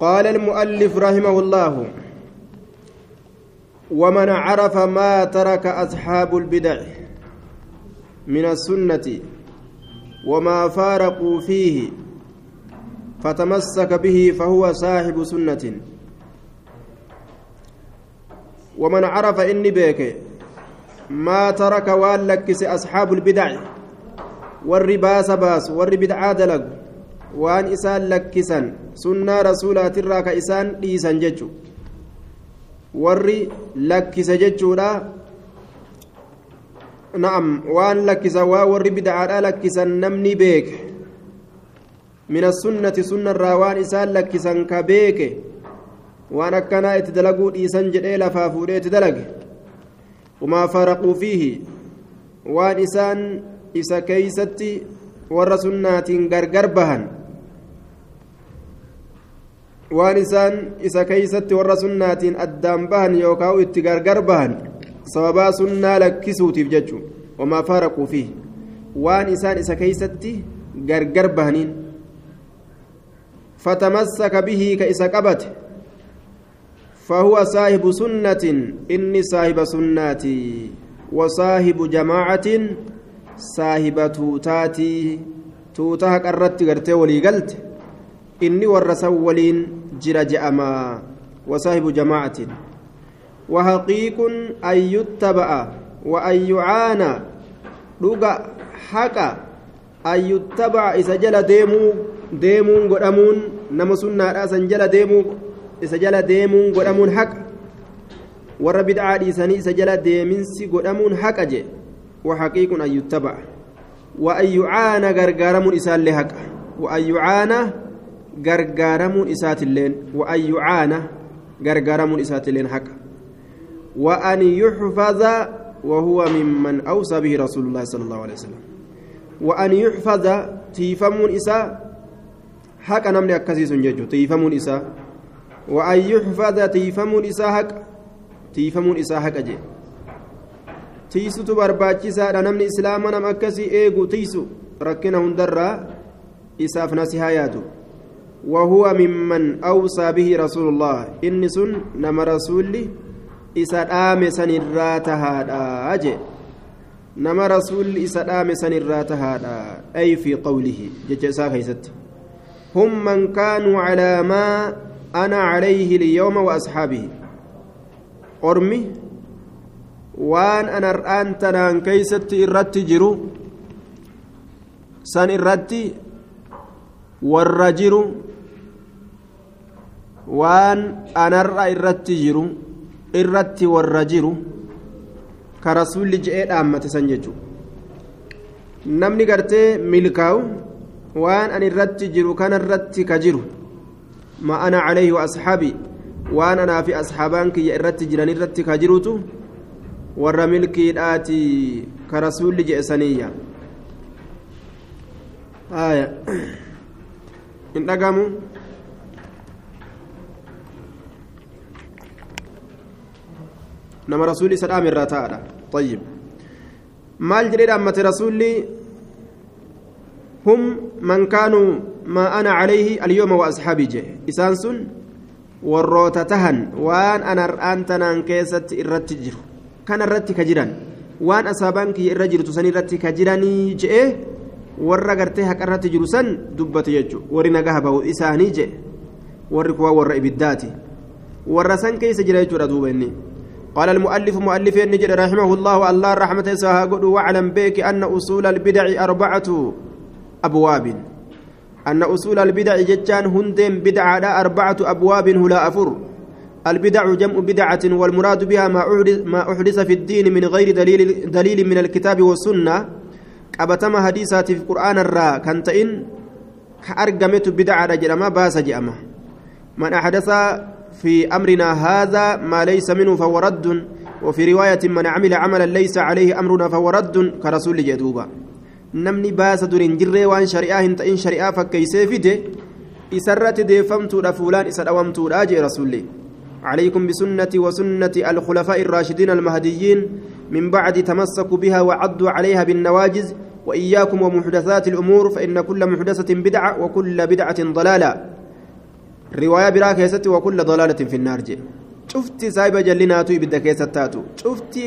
قال المؤلف رحمه الله ومن عرف ما ترك أصحاب البدع من السنة وما فارقوا فيه فتمسك به فهو صاحب سنة. ومن عرف إني بيك ما ترك واللكس أصحاب البدع والرباس باس والربدعا دلق waan isaan lakkisan sunnaa rasuulaatirraa ka isaan dhiisan jechu warri lakkise jechuudha na'am waan lakkisan waa warri bid'aadhaa lakkisan namni beeke min assunnati sunnarraa waan isaan lakkisan ka beeke waan akkanaa itti dalaguu dhiisan jedhee lafaa fuudhee itti dalage umaa faraquu fiihi waan isaan isa keeysatti warra sunnaatiin gargar bahan waan isaan isa keeysatti warra sunnaatiin addaan bahan yookaan itti gargar bahan sababaa sunnaa lakkisuutiif jechuun wamaa faaraquu fi waan isaan isa keeysatti gargar bahaniin fatamassaka bihii ka isa qabate فهو صاحب سنة إني صاحب سناتي وصاحب جماعة صاحب توتاتي توتها قررت قرتي ولي قلت warra san waliin jira je'amaa wasaahibu jamaacatin وحقيق أن يتبع وأن يعانى dhuga haqa an yuttabaca isa jala deemuu deemuun godhamuun nama sunnaadha san jala deemuu isa jala deemuun godhamuun haqa warra bid'aa dhiisanii isa jala deeminsi godhamuun haqa je وحقيق أن يتبع وأن يعانى غرغرمون إسال حق وأن يعانى gargaaramuun isaatilleen wa'an yucaana gargaaramuun isaatilleen haqa وأن يحفظ وهو ممن أوصى به رسول الله صلى الله عليه وسلم وأن يحفظ تيفمون إساء حق نمني أكسيس جيجو تيفمون إساء وأن يحفظ تيفمون إساء حق تيفمون إساء حق جي tiisutu barbaachisaadha namni islaama nama akkasii eegu tiisu rakkina hundarraa isaaf nasihaa yaadu وهو ممن أوصى به رسول الله. إني سن نما رسولي إسا دام سنرات هذا أجي. نما رسول إسا سنرات هذا أي في قوله. هم من كانوا على ما أنا عليه اليوم وأصحابه. أرمي. waan ana ar'aan tanaan keeysatti irratti jiru san irratti warra waan anarra irratti jiru irratti warra jiru ka rasuulli je'ee dhaammate san jechuudha. Namni gartee milkaa'u waan an irratti jiru kanarratti ka jiru ma ana calayhi wa waan anaa fi asxaabaan kiyya irratti jiran irratti ka jirutu warra milkiidhaati ka rasuulli je'e saniyya hin dhagamu isa dhaame irraa ta'adha طيب maal jedhee dhaammate rasuulli هم من كانوا ما أنا عليه اليوم وأصحابي جي إسان سن warroota tahan waan anar'aan tanaan keessatti irratti jiru kan irratti ka jiran waan asaabaan kiyya irra jirtu san irratti ka jiranii je'e warra gartee haqa irratti jiru san dubbate jechuudha warri nagaa bahu isaanii je'e warri kuwa warra ibiddaati warra san keessa jira jechuudha duuba inni قال المؤلف مؤلف نجد رحمه الله الله رحمة ساهقد واعلم بك أن أصول البدع أربعة أبواب. أن أصول البدع جتان هندم بدعة أربعة أبواب هلا أفر. البدع جمع بدعة والمراد بها ما أحدث, ما أحدث في الدين من غير دليل دليل من الكتاب والسنة. قبتم حديثات في القرآن الرا كانت إن أرقمت بدعة جرما باس جأمه من أحدث في أمرنا هذا ما ليس منه فهو رد وفي رواية من عمل عملا ليس عليه أمرنا فهو رد كرسول جدوبا duriin jirree waan shari'aa hin ta'in shari'aa fakkeeysee fide isarratti deeffamtuudha fuulaan isa dhawamtuudha jee rasulli عليكم بسنتي وسنة الخلفاء الراشدين المهديين من بعد تمسكوا بها وعضوا عليها بالنواجز وإياكم ومحدثات الأمور فإن كل محدثة بدعة وكل بدعة ضلالة. Riwaayaa biraa keessatti wakulla dolaalatin finnaar jee cufti saahiba jallinaatu ibidda keessatti taatu cufti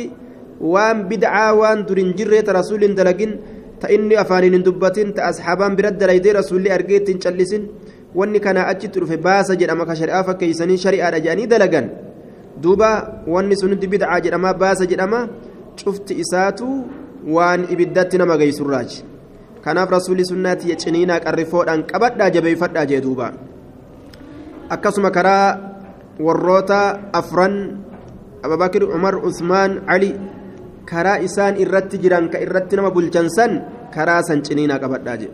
waan bid'aa waan durin jirree ta rasuulli dalagin ta inni afaaniin hin dubbatin ta asxaabaan bira dalaydee rasuulli argee ittiin callisin wanni kanaa achitti dhufe baasa jedhama ka shari'aa fakkeeysanii shari'aadha jedhanii dalagan duuba wanni sun hundi bid'aa jedhama baasa jedhama cufti isaatu waan ibiddatti nama geessurraaji kanaaf rasuulli sunnaati ciniinaa qarrifoodhaan qabadhaa jabeeffadhaa jee duuba akkasuma karaa warroota afran abubakir umar usmaan ali karaa isaan irratti jiran ka irratti nama bulchansan karaa san ciniinaa qabadhaa jee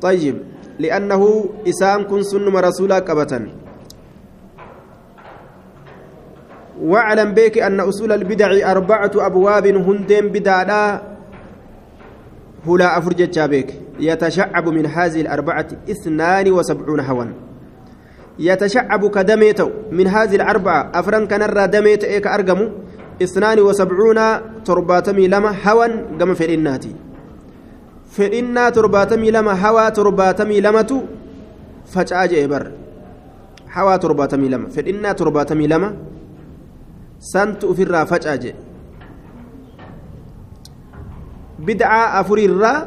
طيب لأنه إسام كن سنم رسولا قبة واعلم بك أن أصول البدع أربعة أبواب هندين بدعا هلا أفرجت بك يتشعب من هذه الأربعة اثنان وسبعون هوا يتشعب كدميت من هذه الأربعة أفرن كنرى دميت إيك أرقم اثنان وسبعون ترباتمي لما هوا قم في الناتي fedhinnaa torbaatamii lama hawaa torbaatamii lamatu facaa jee bar hawaa torbaatamii lama fedhinnaa torbaatamii lama santu ufirraa facaa jee bid'aa afurirraa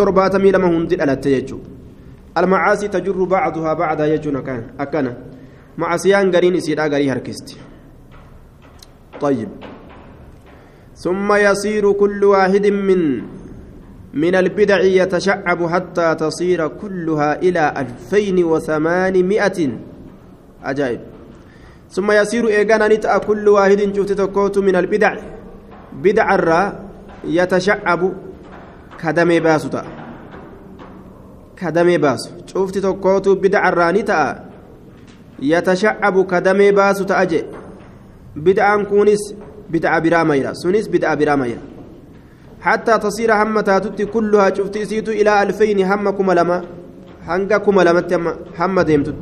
torbaatamii lama hundi dhalatte jechuu almacaasii tajurru bacduhaa bacdaa jechuun akkana macasiyaan gariin isiidhaa garii harkisti طيب. ثم يصير كل واحد من من البدع يتشعب حتى تصير كلها إلى ألفين وثمانمائة. عجائب ثم يصير إيغانا نتأ كل واحد شفت تكوت من البدع. بدع الرا يتشعب كدم باسطة كدم باس شفت تكوت بدع الرا نتأ يتشعب كدم باسطة أجي بدعا كونس بدع براميرا سنس بدع براميرا حتى تصير هم تاتت كلها شفت سيتو إلى ألفين هم كملما هنگا كملما هم ديمتت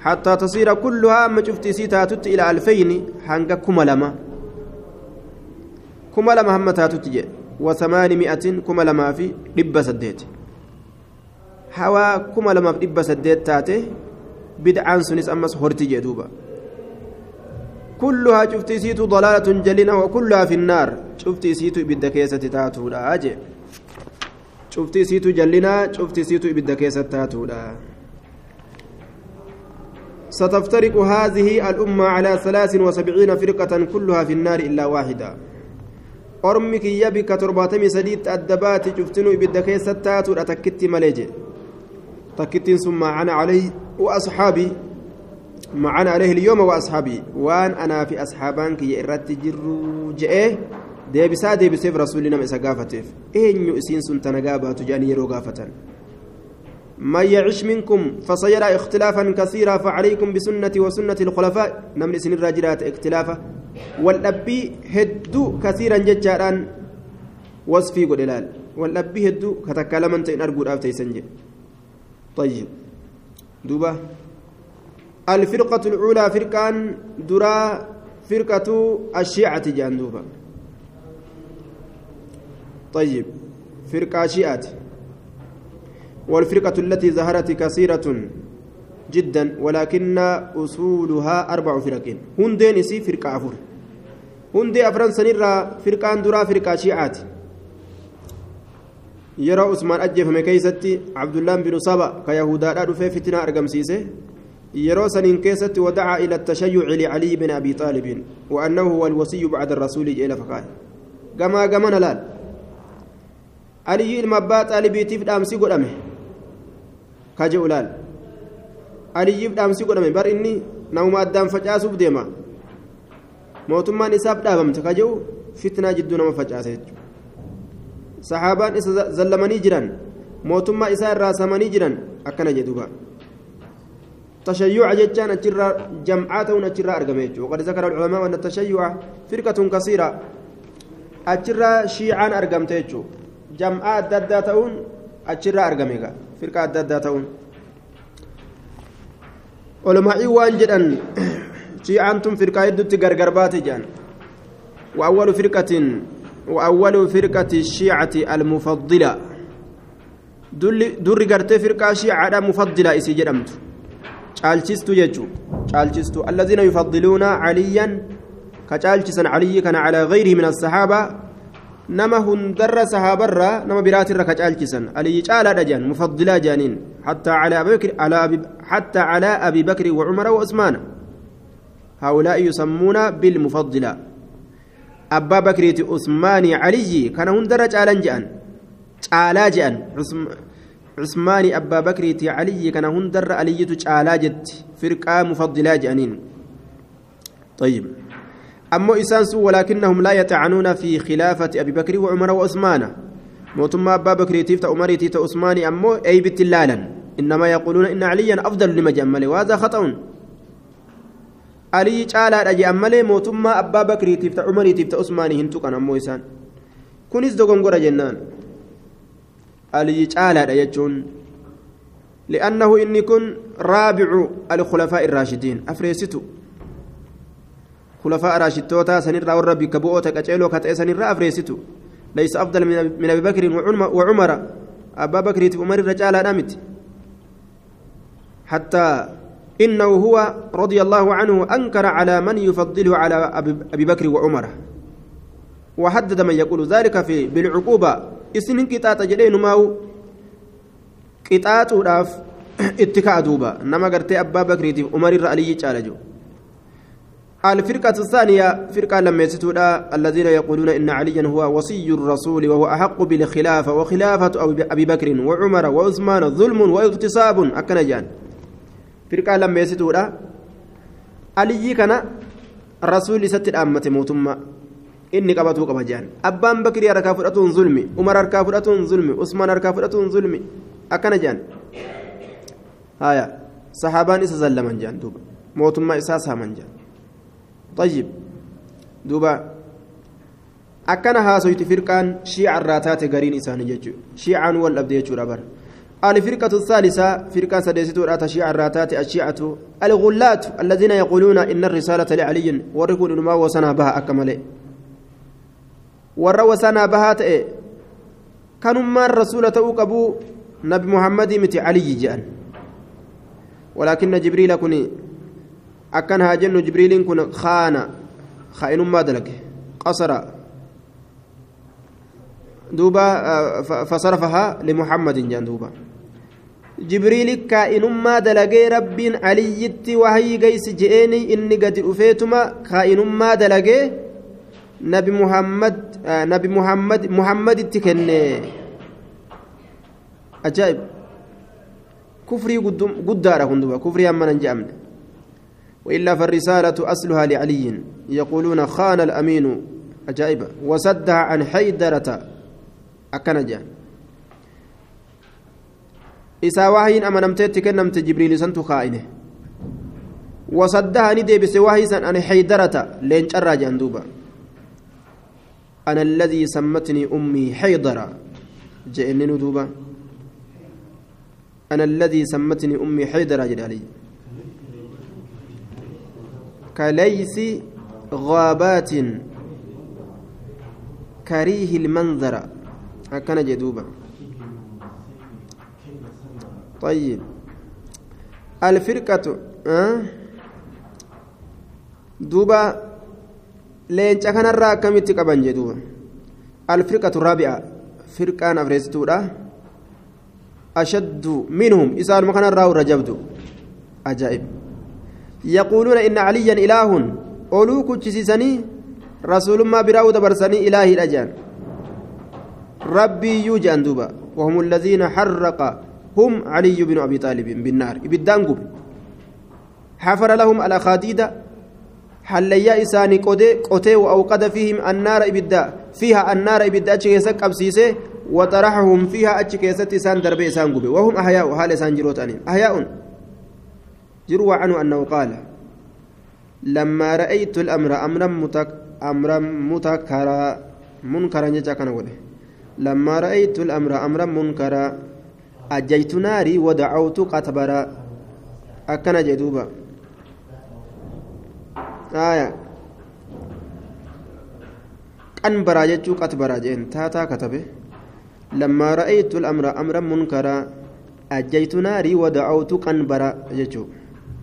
حتى تصير كلها هم شفت سيتاتت إلى ألفين هنگا كملما كملما هم تاتت جي وثمانمائة كملما في رب سديت هوا كملما في رب سديت تاتي بدعان سنس أمس هورتي جدوبا كلها شفتي سيتو ضلالة جلنا وكلها في النار شفتي سيتو إبدا كيسة تاتو لا أجي شفتي سيتو جلنا شفتي سيتو إبدا كيسة تاتو لا ستفترق هذه الأمة على ثلاث وسبعين فرقة كلها في النار إلا واحدة أرمك يبك ترباتمي سديد الدبات شفتنو إبدا كيسة تاتو تكتي مليجي تكتين ثم أنا عليه وأصحابي معنا عليه اليوم وأصحابي. وان أنا في أصحابانك يرت جرو جئ ديبسا ديبسيف رسولنا مسا قافتيف. إين يؤسين سنتنا قابا تجاني يرو قافة من يعش منكم فسيرى اختلافا كثيرا فعليكم بسنتي وسنة الخلفاء. نمن سن الراجلات اختلافا والأبي هدو كثيرا ججاران. وصفي قد والأبي هدو كتكلم أنت إن أرجو أفتي سنجي. طيب. دوبا الفرقة الأولى فرقان درا فرقة الشيعة جاندوبا طيب. فرقة شيعة. والفرقة التي ظهرت كثيرة جدا ولكن أصولها أربع فرق هندين إسي فرقة أفر هندي أفران سنرى فرقان درا فرقة شيعة. عثمان أجف مكيستي عبد الله بن صبا كيهودا رفي فتنة أرقم سيسي yeroo saniin keessatti ودعا إلى التشيع لعلي بن أبي طالب وأنه هو الوصي بعد الرسول إلى فقال كما كما نلال علي المبا طالبي تيف دامسي قدامه كاجو لال علي دامسي قدامه بر إني نوم أدام فجاسوف ديما mootummaan isaaf dhaabamte kaja'u fitnaa jidduu nama facaase jechuudha sahaabaan isa zallamanii jiran mootummaa isaa irraa samanii jiran akkana jedhuuba. تشيع جتان أجرى جمعات أجرى أرقميت وقد ذكر العلماء أن التشيع فرقة كثيرة أجرى شيعان أرقمتيت جمعات داداتون أجرى أرقميك فرقة داداتون علماء وان جدًا شيعانتم فرقة يدت غرغربات جان وأول فرقة وأول فرقة الشيعة المفضلة در قرتي فرقة شيعة مفضلة إسي جرمت caalchistu jechuu caalchistu allaziina yufaddiluuna caliyyan ka caalchisan caliyyi kana calaa gayrihi min assahaabaa nama hundarra sahaabarraa nama biraatirra ka caalchisan aliyyi caalaadha jean mufaddilaa jeaniin حتى على أبي بكر وعمر وعثمان هؤلاء يسمون بالمفضلة أبا بكر عثمان علي كان هندر جالا جان جالا جان عثمان أبا بكر علي كان هندر علي جالا جت فرقة مفضلة جانين طيب أما إسانس ولكنهم لا يتعنون في خلافة أبي بكر وعمر وعثمان موتما أبا بكر تيفت عمر تيفت عثمان أمو أي بتلالا إنما يقولون إن عليا أفضل لما جمله وهذا خطأ علي تعالى رجع أمله موتما أبا بكر تيفت عمر تيفت عثمان هنتو كان أمو إسان كنس دوغنغورا جنان علي تعالى رجعون لأنه إن كن رابع الخلفاء الراشدين أفريستو خلفاء راشدوتا سنرى والربي كبؤوتا كتشيلو كتئ سنرى أفريستو ليس أفضل من أبي بكر وعمر أبا بكر عمر الرجال نمت حتى إنه هو رضي الله عنه أنكر على من يفضله على أبي بكر وعمر. وحدد من يقول ذلك في بالعقوبة. إسن قطاط جلين ماو قطاط راف اتكاء دوبا. نما قرتي أبا بكر عمر الرألي جالجو الفرقة الثانية فرقة لما يستودا الذين يقولون إن عليا هو وصي الرسول وهو أحق بالخلافة وخلافة أبي بكر وعمر وعثمان ظلم وإغتصاب أكنجان فرقة لما يستودا علي كان الرسول ست الأمة موتما إني قبطوا قبجان أبان بكر أركا فرأتون ظلمي عمر أركا فرأتون ظلمي عثمان أركا فرأتون ظلمي أكنجان هايا صحابان إسا زلمن جان دوبا موتما إساسها من جان طيب دوبا akkana haasoyti firqaan shiica irraa taate gariin isaanii jechuudha shiicaan wal dhabde jechuudha bara. الفرقة الثالثة فرقة سديستو الشيعة الراتات الشيعة. الغلات الذين يقولون إن الرسالة لعلي وركون ما وسنا بها أكمل. ور وسنا بها تأي كانوا ما الرسول توقبوا نبي محمد مت علي جان. ولكن جبريل كني akkan jennu jibriiliin kun khaana khaa'inummaa dalage qasara duuba fasarfahaa limuhammadin jaan duuba jibriili kaa'inummaa dalagee rabbiin aliyyitti wahayii geysi je'eeni inni gadi dhufeetuma kaa'inummaa dalagee nabi muhammad nabi muhammad muhammaditti kenne ajaa'ib kufrii guddaadha kun duuba kufrii hammanan je'amne وإلا فالرسالة أصلها لعلي يقولون خان الأمين أجائب وسدها عن حيدرة أكنجا واهين أما نمتت كنمت جبريل سنت خائنه وصدها ندي بس واهي سن عن حيدرة لين شرى جندوبا أنا الذي سمتني أمي حيدرة جئني ندوبا أنا الذي سمتني أمي حيدرة جل علي كليس غابات كريه المنظر هكذا جدوبا طيب. الفرقة؟ دوبا لينشا كان الرا كميتي قبان جدوبا الفرقة الرابعة فرقة نفرستودا أشد منهم إسان مكان الرا رجبدو أجائب يقولون إن عليا إله. أولو كتشيسني رسول ما براود برسني إلهي الأجان. ربي يوجان دوبا. وهم الذين حرق هم علي بن أبي طالب بالنار. بالدانقب حفر لهم على خديدة. حليا إساني قدي قتي وأوقد فيهم النار إبدا. فيها النار إبدا أتشكيسك أبسيسه وطرحهم فيها أتشكيست إسان دربي إسان قبي وهم أحياء حال إسان جروتانين أحياء. يروى عنه أنه قال لما رأيت الأمر أمرا متك أمرا متكرا منكرا كان وله لما رأيت الأمر أمرا منكرا أجيت ناري ودعوت قتبرا. أكن جدوبا آية. أن براجتشو قتبرا جين. تاتا كتبه. لما رأيت الأمر أمرا منكرا أجيت ناري ودعوت قنبرا جتشو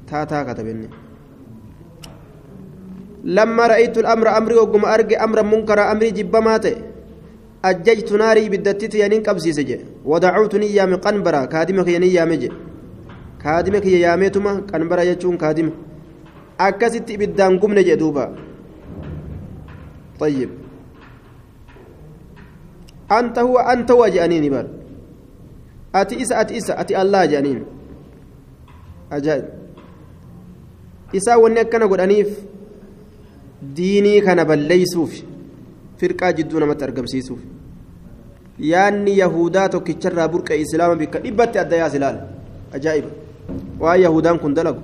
تاتا كتبني. لما رأيت الأمر أمري وقم أرجع أمرا منكرا أمري جبماته أججت ناري بدتت ينين قبسي سجي. ودعوتني يامي قنبرا كادمك يني يامي كادمك ياميتما قنبرا يجون كادمك. أكست بدان قمنا جدوبا طيب. أنت هو أنت وجأنيني بر أتي إسا أتي إسا أتي الله جانين أجايب إسا وني أكنا قد أنيف. diinii kana balleeysuuf firqaa jidduu namatti argamsiisuuf yaanni yahudaa tokkicharraa burqe islaama bikka dhibbatti adda yaas ilaala ajaa'iba waan yahudaan kun dalagu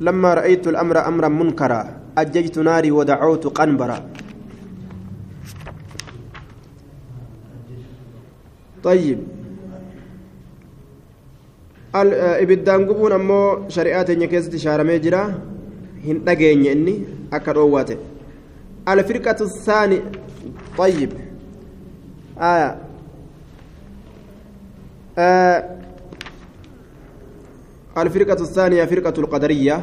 لما رأيت الأمر أمرا منكرا أججت ناري ودعوت قنبرا طيب ibiddaan gubuun ammoo shari'aa teenya keessatti shaaramee jira hin dhageenye inni akka dhoowwaa ta'e alfirqatu saani آية آه الفرقة الثانية فرقة القدرية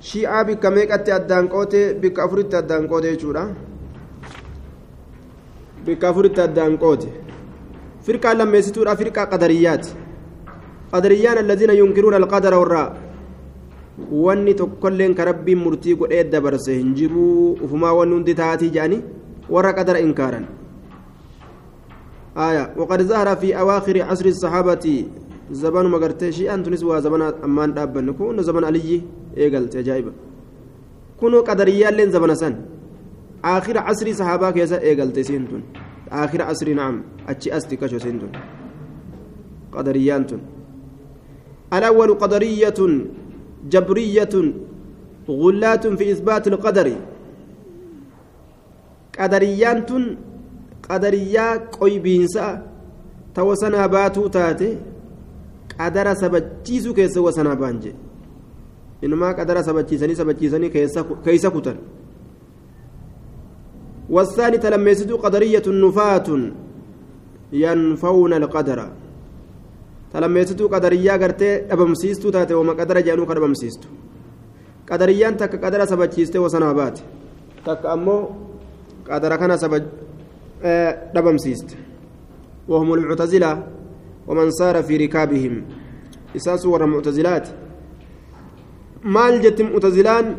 شيعة بك ميكة أدان قوتي بك أفرت أدان قوتي شورا بك أفرت فرقة لما يستور فرقة قدريات قدريان الذين ينكرون القدر والراء wanni tokkolleen ka rabbiin murtii godhee dabarse hin jiruu ufumaa wanni hundi taatii jedhanii warra qadara inkaaran. آية وقد ظهر في أواخر عصر الصحابة زبان مغرتي شيئا تونس وزبان أمان دابن كون زبان علي إيقلت جايبة كونوا قدريا لين زبان سن آخر عصر صحابة كيسا إيقلت سنتون آخر عصر نعم أتشي أستي كشو سنتون قدريان الأول قدرية جبرية غلات في إثبات القدر. قدريان قدريا قيبينسا توسنا باتو تاتي. قدر سبتشيسو كيس وسنا بانجي. إنما قدر سبتشيسني سبتشيسني كيس كتر والثاني تلميسدو قدرية نفاة ينفون القدر. Qadariyyaa gartee dhabamsiistuu taate wama qadara jedhanuu ka dhabamsiistu qadariyyaan takka qadara sabachiistee wasanaa baate takka ammoo qadara kana dhabamsiiste وهم المعتزلة ومن سار في ركابهم إساس ورا معتزلات مال جت معتزلان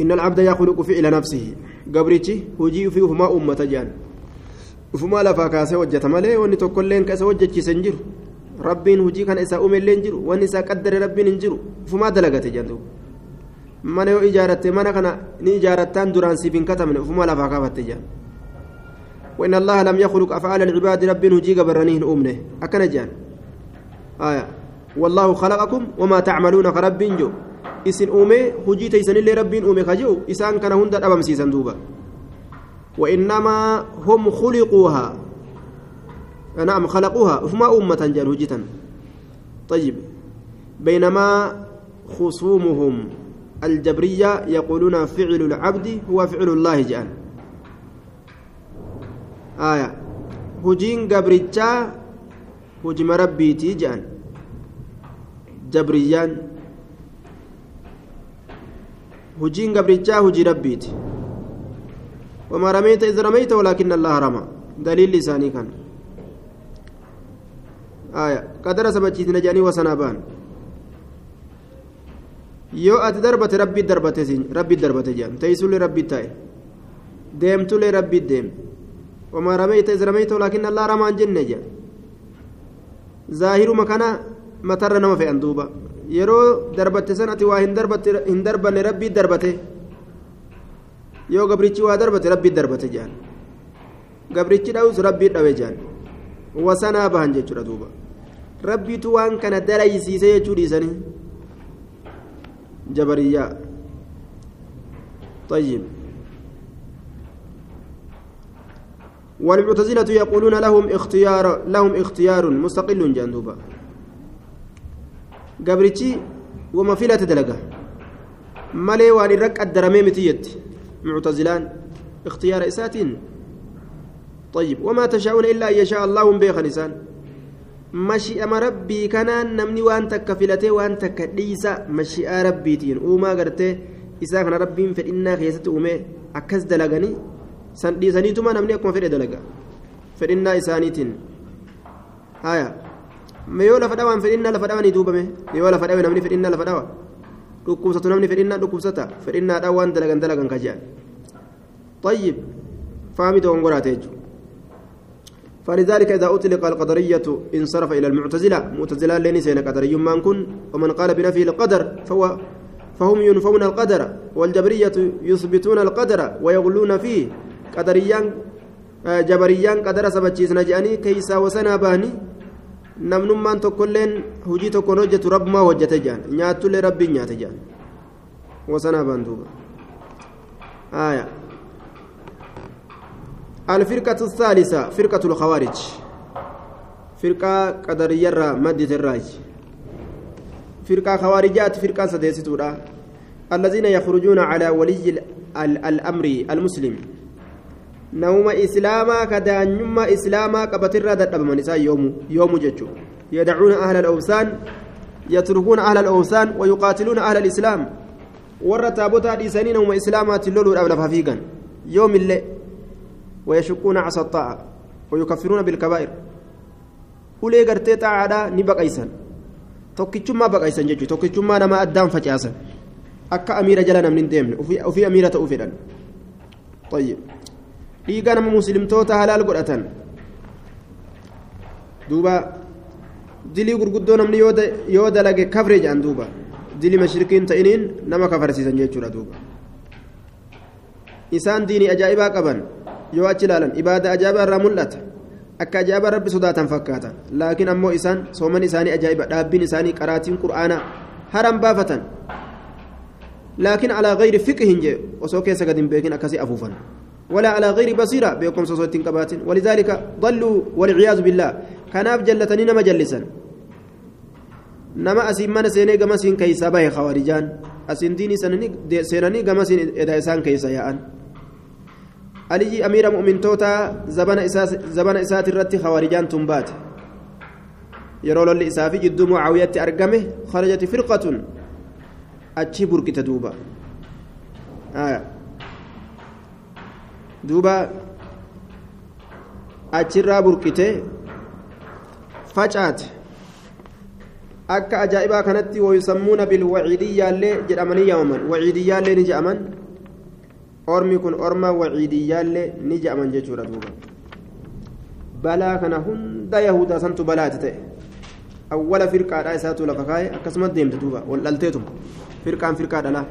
إن العبد يخلق فعل نفسه قبرتي هجي فيهما أمة جان ufumaa lafaa kaasee hojjeta malee wanni tokkolleen ka isa hojjechiise hin jiru rabbiin hujii kana isaa uumellee hin jiru wanni isaa qaddare rabbiin hin jiru ufumaa dalagate jedhu mana yoo ijaaratte mana kana ni ijaarattaan duraan siif hin katabne ufumaa lafaa kaafatte jedhan وإن الله لم يخلق أفعال العباد رب هجي قبرنيه أمنه أكن جان آية والله خلقكم وما تعملون كرب جو إسن أومي هجي تيسن اللي رب أومي خجو إسان كان هند أبم سيسن دوبا وإنما هم خلقوها. نعم خلقوها. فما أمة جان هجتا طيب. بينما خصومهم الجبرية يقولون فعل العبد هو فعل الله جان. آية. هجين قبرتشا هجم ربيتي جان. جبريان. هجين قبرتشا هجي ربيتي. وما رميت إذ رميت ولكن الله رمى دليل لساني كان آية قدر سبتشيت نجاني وسنابان yoo ati darbate rabbi darbate rabbi darbate jedhan teessullee rabbi ta'e deemtullee rabbi deem wamaa rameeyta is rameeyta walaakin allaa ramaan jenne jedha zaahiruma kana matarra nama fe'an duuba yeroo darbatte san ati waa hin darbanne rabbi darbate yoo gabrichi waa darbate rabbii darbate jedhan gabrichi dha'us rabbii dhawe jedhan wasanaa bahan jechuudha duuba rabbiitu waan kana daraysiise jechuu dhiisanii jabariyyaa طيب والمعتزلة يقولون لهم اختيار لهم اختيار مستقل جندوبا قبرتي وما فيلا تدلقه مالي وان الرك الدرمي متيت معتزلان اختيار إساتين طيب وما تشاءون إلا أن يشاء الله بيخ لسان mashi'ama rabbii kanaan namni waan takka filatee waan takka dhiisa mashi'aa rabbiitiin uumaa gartee isaa kana rabbiin fedhinnaa keessatti uume akkas dalaganii san dhiisaniituma namni akkuma fedhe dalaga fedhinnaa isaaniitiin haya yoo lafa dhawaan fedhinnaa lafa dhawanii duubame yoo lafa dhawe namni fedhinnaa lafa dhawa dhukkubsatu namni fedhinnaa dhukkubsata fedhinnaadhaan waan dalagan dalagan kaje'an طيب فهمت ونقرات فلذلك إذا أطلق القدرية انصرف إلى المعتزلة معتزلة لين سين قدري من كن ومن قال بنفي القدر فهو فهم ينفون القدر والجبرية يثبتون القدر ويغلون فيه قدريان جبريان قدر سبتشيس نجاني كيسا وسنا باني namnummaan tokkolleen hujii tokkoon hojjetu rabbumaa hojjete jaan nyaatullee rabbiin nyaate jaan wasanaa baan duuba aayaa الفرقة الثالثة فرقة الخوارج فرقة قدرية را مدة الراج فرقة خوارجات فرقة سديستورا الذين يخرجون على ولي ال ال الأمر المسلم نوم إسلاما كدانيما إسلاما كبتر دب من يوم يوم ججو يدعون أهل الأوثان يتركون أهل الأوثان ويقاتلون أهل الإسلام. تابوتا ديسانين نوم إسلاما تلولو الأولى ففيقا يوم الليل ويشقون عصا الطاعة ويكفرون بالكبائر. ulee gartee xaa'aadhaa ni baqaysan tokkichummaa baqaysan jechuudha tokkichummaa nama addaan facaasan akka amiira jala namni hin deemne ofii amiira ta'uu fedhan dhiiga nama muslimtoota halaal godhatan duuba dilii gurguddoo namni yoo dalage kafre jedhan duuba dilii mashrikiin ta'iniin nama kafarsiisan jechuudha duuba isaan diinii ajaa'ibaa qaban yoo achi ilaalan ibaada ajaa'ibaa irraa mul'ata akka ajaa'ibaa rabbi sodaatan fakkaata laakiin ammoo isaan sooman isaanii ajaa'iba dhaabbiin isaanii qaraatiin qur'aanaa haram baafatan laakiin alaa gayri fiqhin jee osoo keessa gad hin beekin akkasii afuufan ولا على غير بصيرة بيكم صوتين كباتين ولذلك ضلوا والعياذ بالله. كناف جلتني نما جلسا نما أسين من سيني قمسين كيسا باي خوارجان. أسين ديني سينني قمسين إذا إسان كيسا يأن. علي أمير مؤمن توتا زبن إساس زبن إسات الرت خوارجان تنبات. يرو للي إسافي جد معاوية أرقمه خرجت فرقة. أتشي بركة دوبا آه. دوبا أتشرا بركته فجأت akka ajaa'ibaa kanatti wayusammuuna bilwaciidiyyaallee jedhamanii yaamaman waciidiyyaallee ni jedhaman ormi kun orma waciidiyyaallee ni jedhaman jechuudha duuba balaa kana hunda yahudaa santu balaati ta'e awwala firqaadhaa isaatu lafa kaa'e akkasumas deemte duuba wal dhalteetum firqaan firqaa dhalaa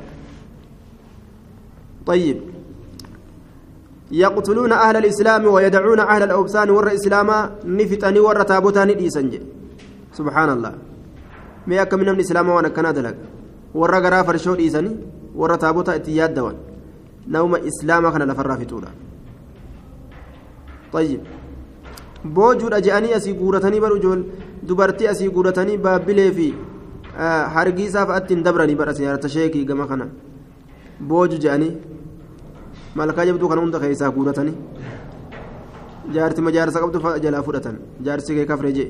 طيب يقتلون أهل الإسلام ويدعون أهل الأوثان ور إسلاما نفتني ور تابوتاني ديسنج سبحان الله mee akka namni islaamaa waan akkanaa dalaga warra garaa farshoo dhiisanii warra taabota itti yaaddawan nama islaamaa kana lafarraa fixuudha طيب boojuudha je'anii asii guuratanii bar ijool dubartii asii guuratanii baabbilee fi hargiisaa fa'aatti hin dabranii bara siyaarata sheekii gama kana booju malkaa jabduu kana hunda keessaa guuratanii jaarti majaarsa qabdu jalaa fudhatan jaarsi kee kafre je'e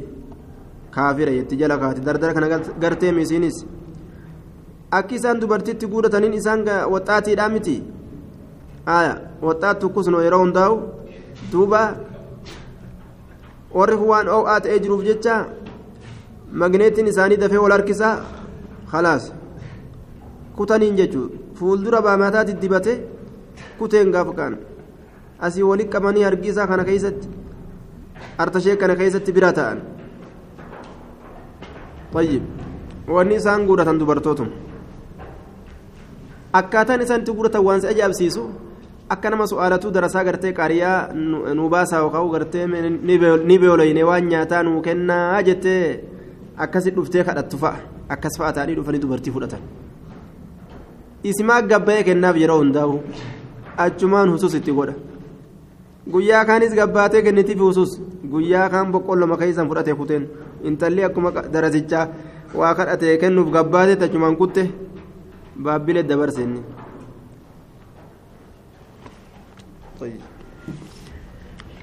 kaafira jetti jala kaati dardara kana gartee misiinis akki isaan dubartitti guudataniin isaan waxaatiidhaa miti aya waxaat tukkusnoo yeroo hundaa'u duuba warri kun waan oo'aa ta'ee jiruuf jecha magneetiin isaanii dafee wal harkisaa khalaas kutaniin jechuun fuuldura baamataatti dibate kuteen gaafa kaan. Asii walitti qabanii harki isaa kana keessatti artashee kana keessatti bira ta'an. Tayyib. Wanni isaan guudatan dubartootuma. Akkaataan isaan itti guudatan waan si ajaa'ibsiisu akka nama su'aalatuu darasaa gartee qaariyaa nu baasaa yookaan gartee ni beeloyne waan nyaataa nuu kennaa jettee akkasi dhuftee kadhattu fa'a. Akkas fa'a taanii dhufanii dubartii fudhatan. Isimaa gabbayee kennaaf yeroo hundaa'u. Achumaan husus itti godha. Guyyaa kaanis gabbaatee kennitiif husus guyyaa kaan boqqolloo makaa isaan fudhatee kuteen. Intalli akkuma darasichaa waa kadhatee kennuuf gabbaatee tachumaan kutte baabbilee dabarse inni.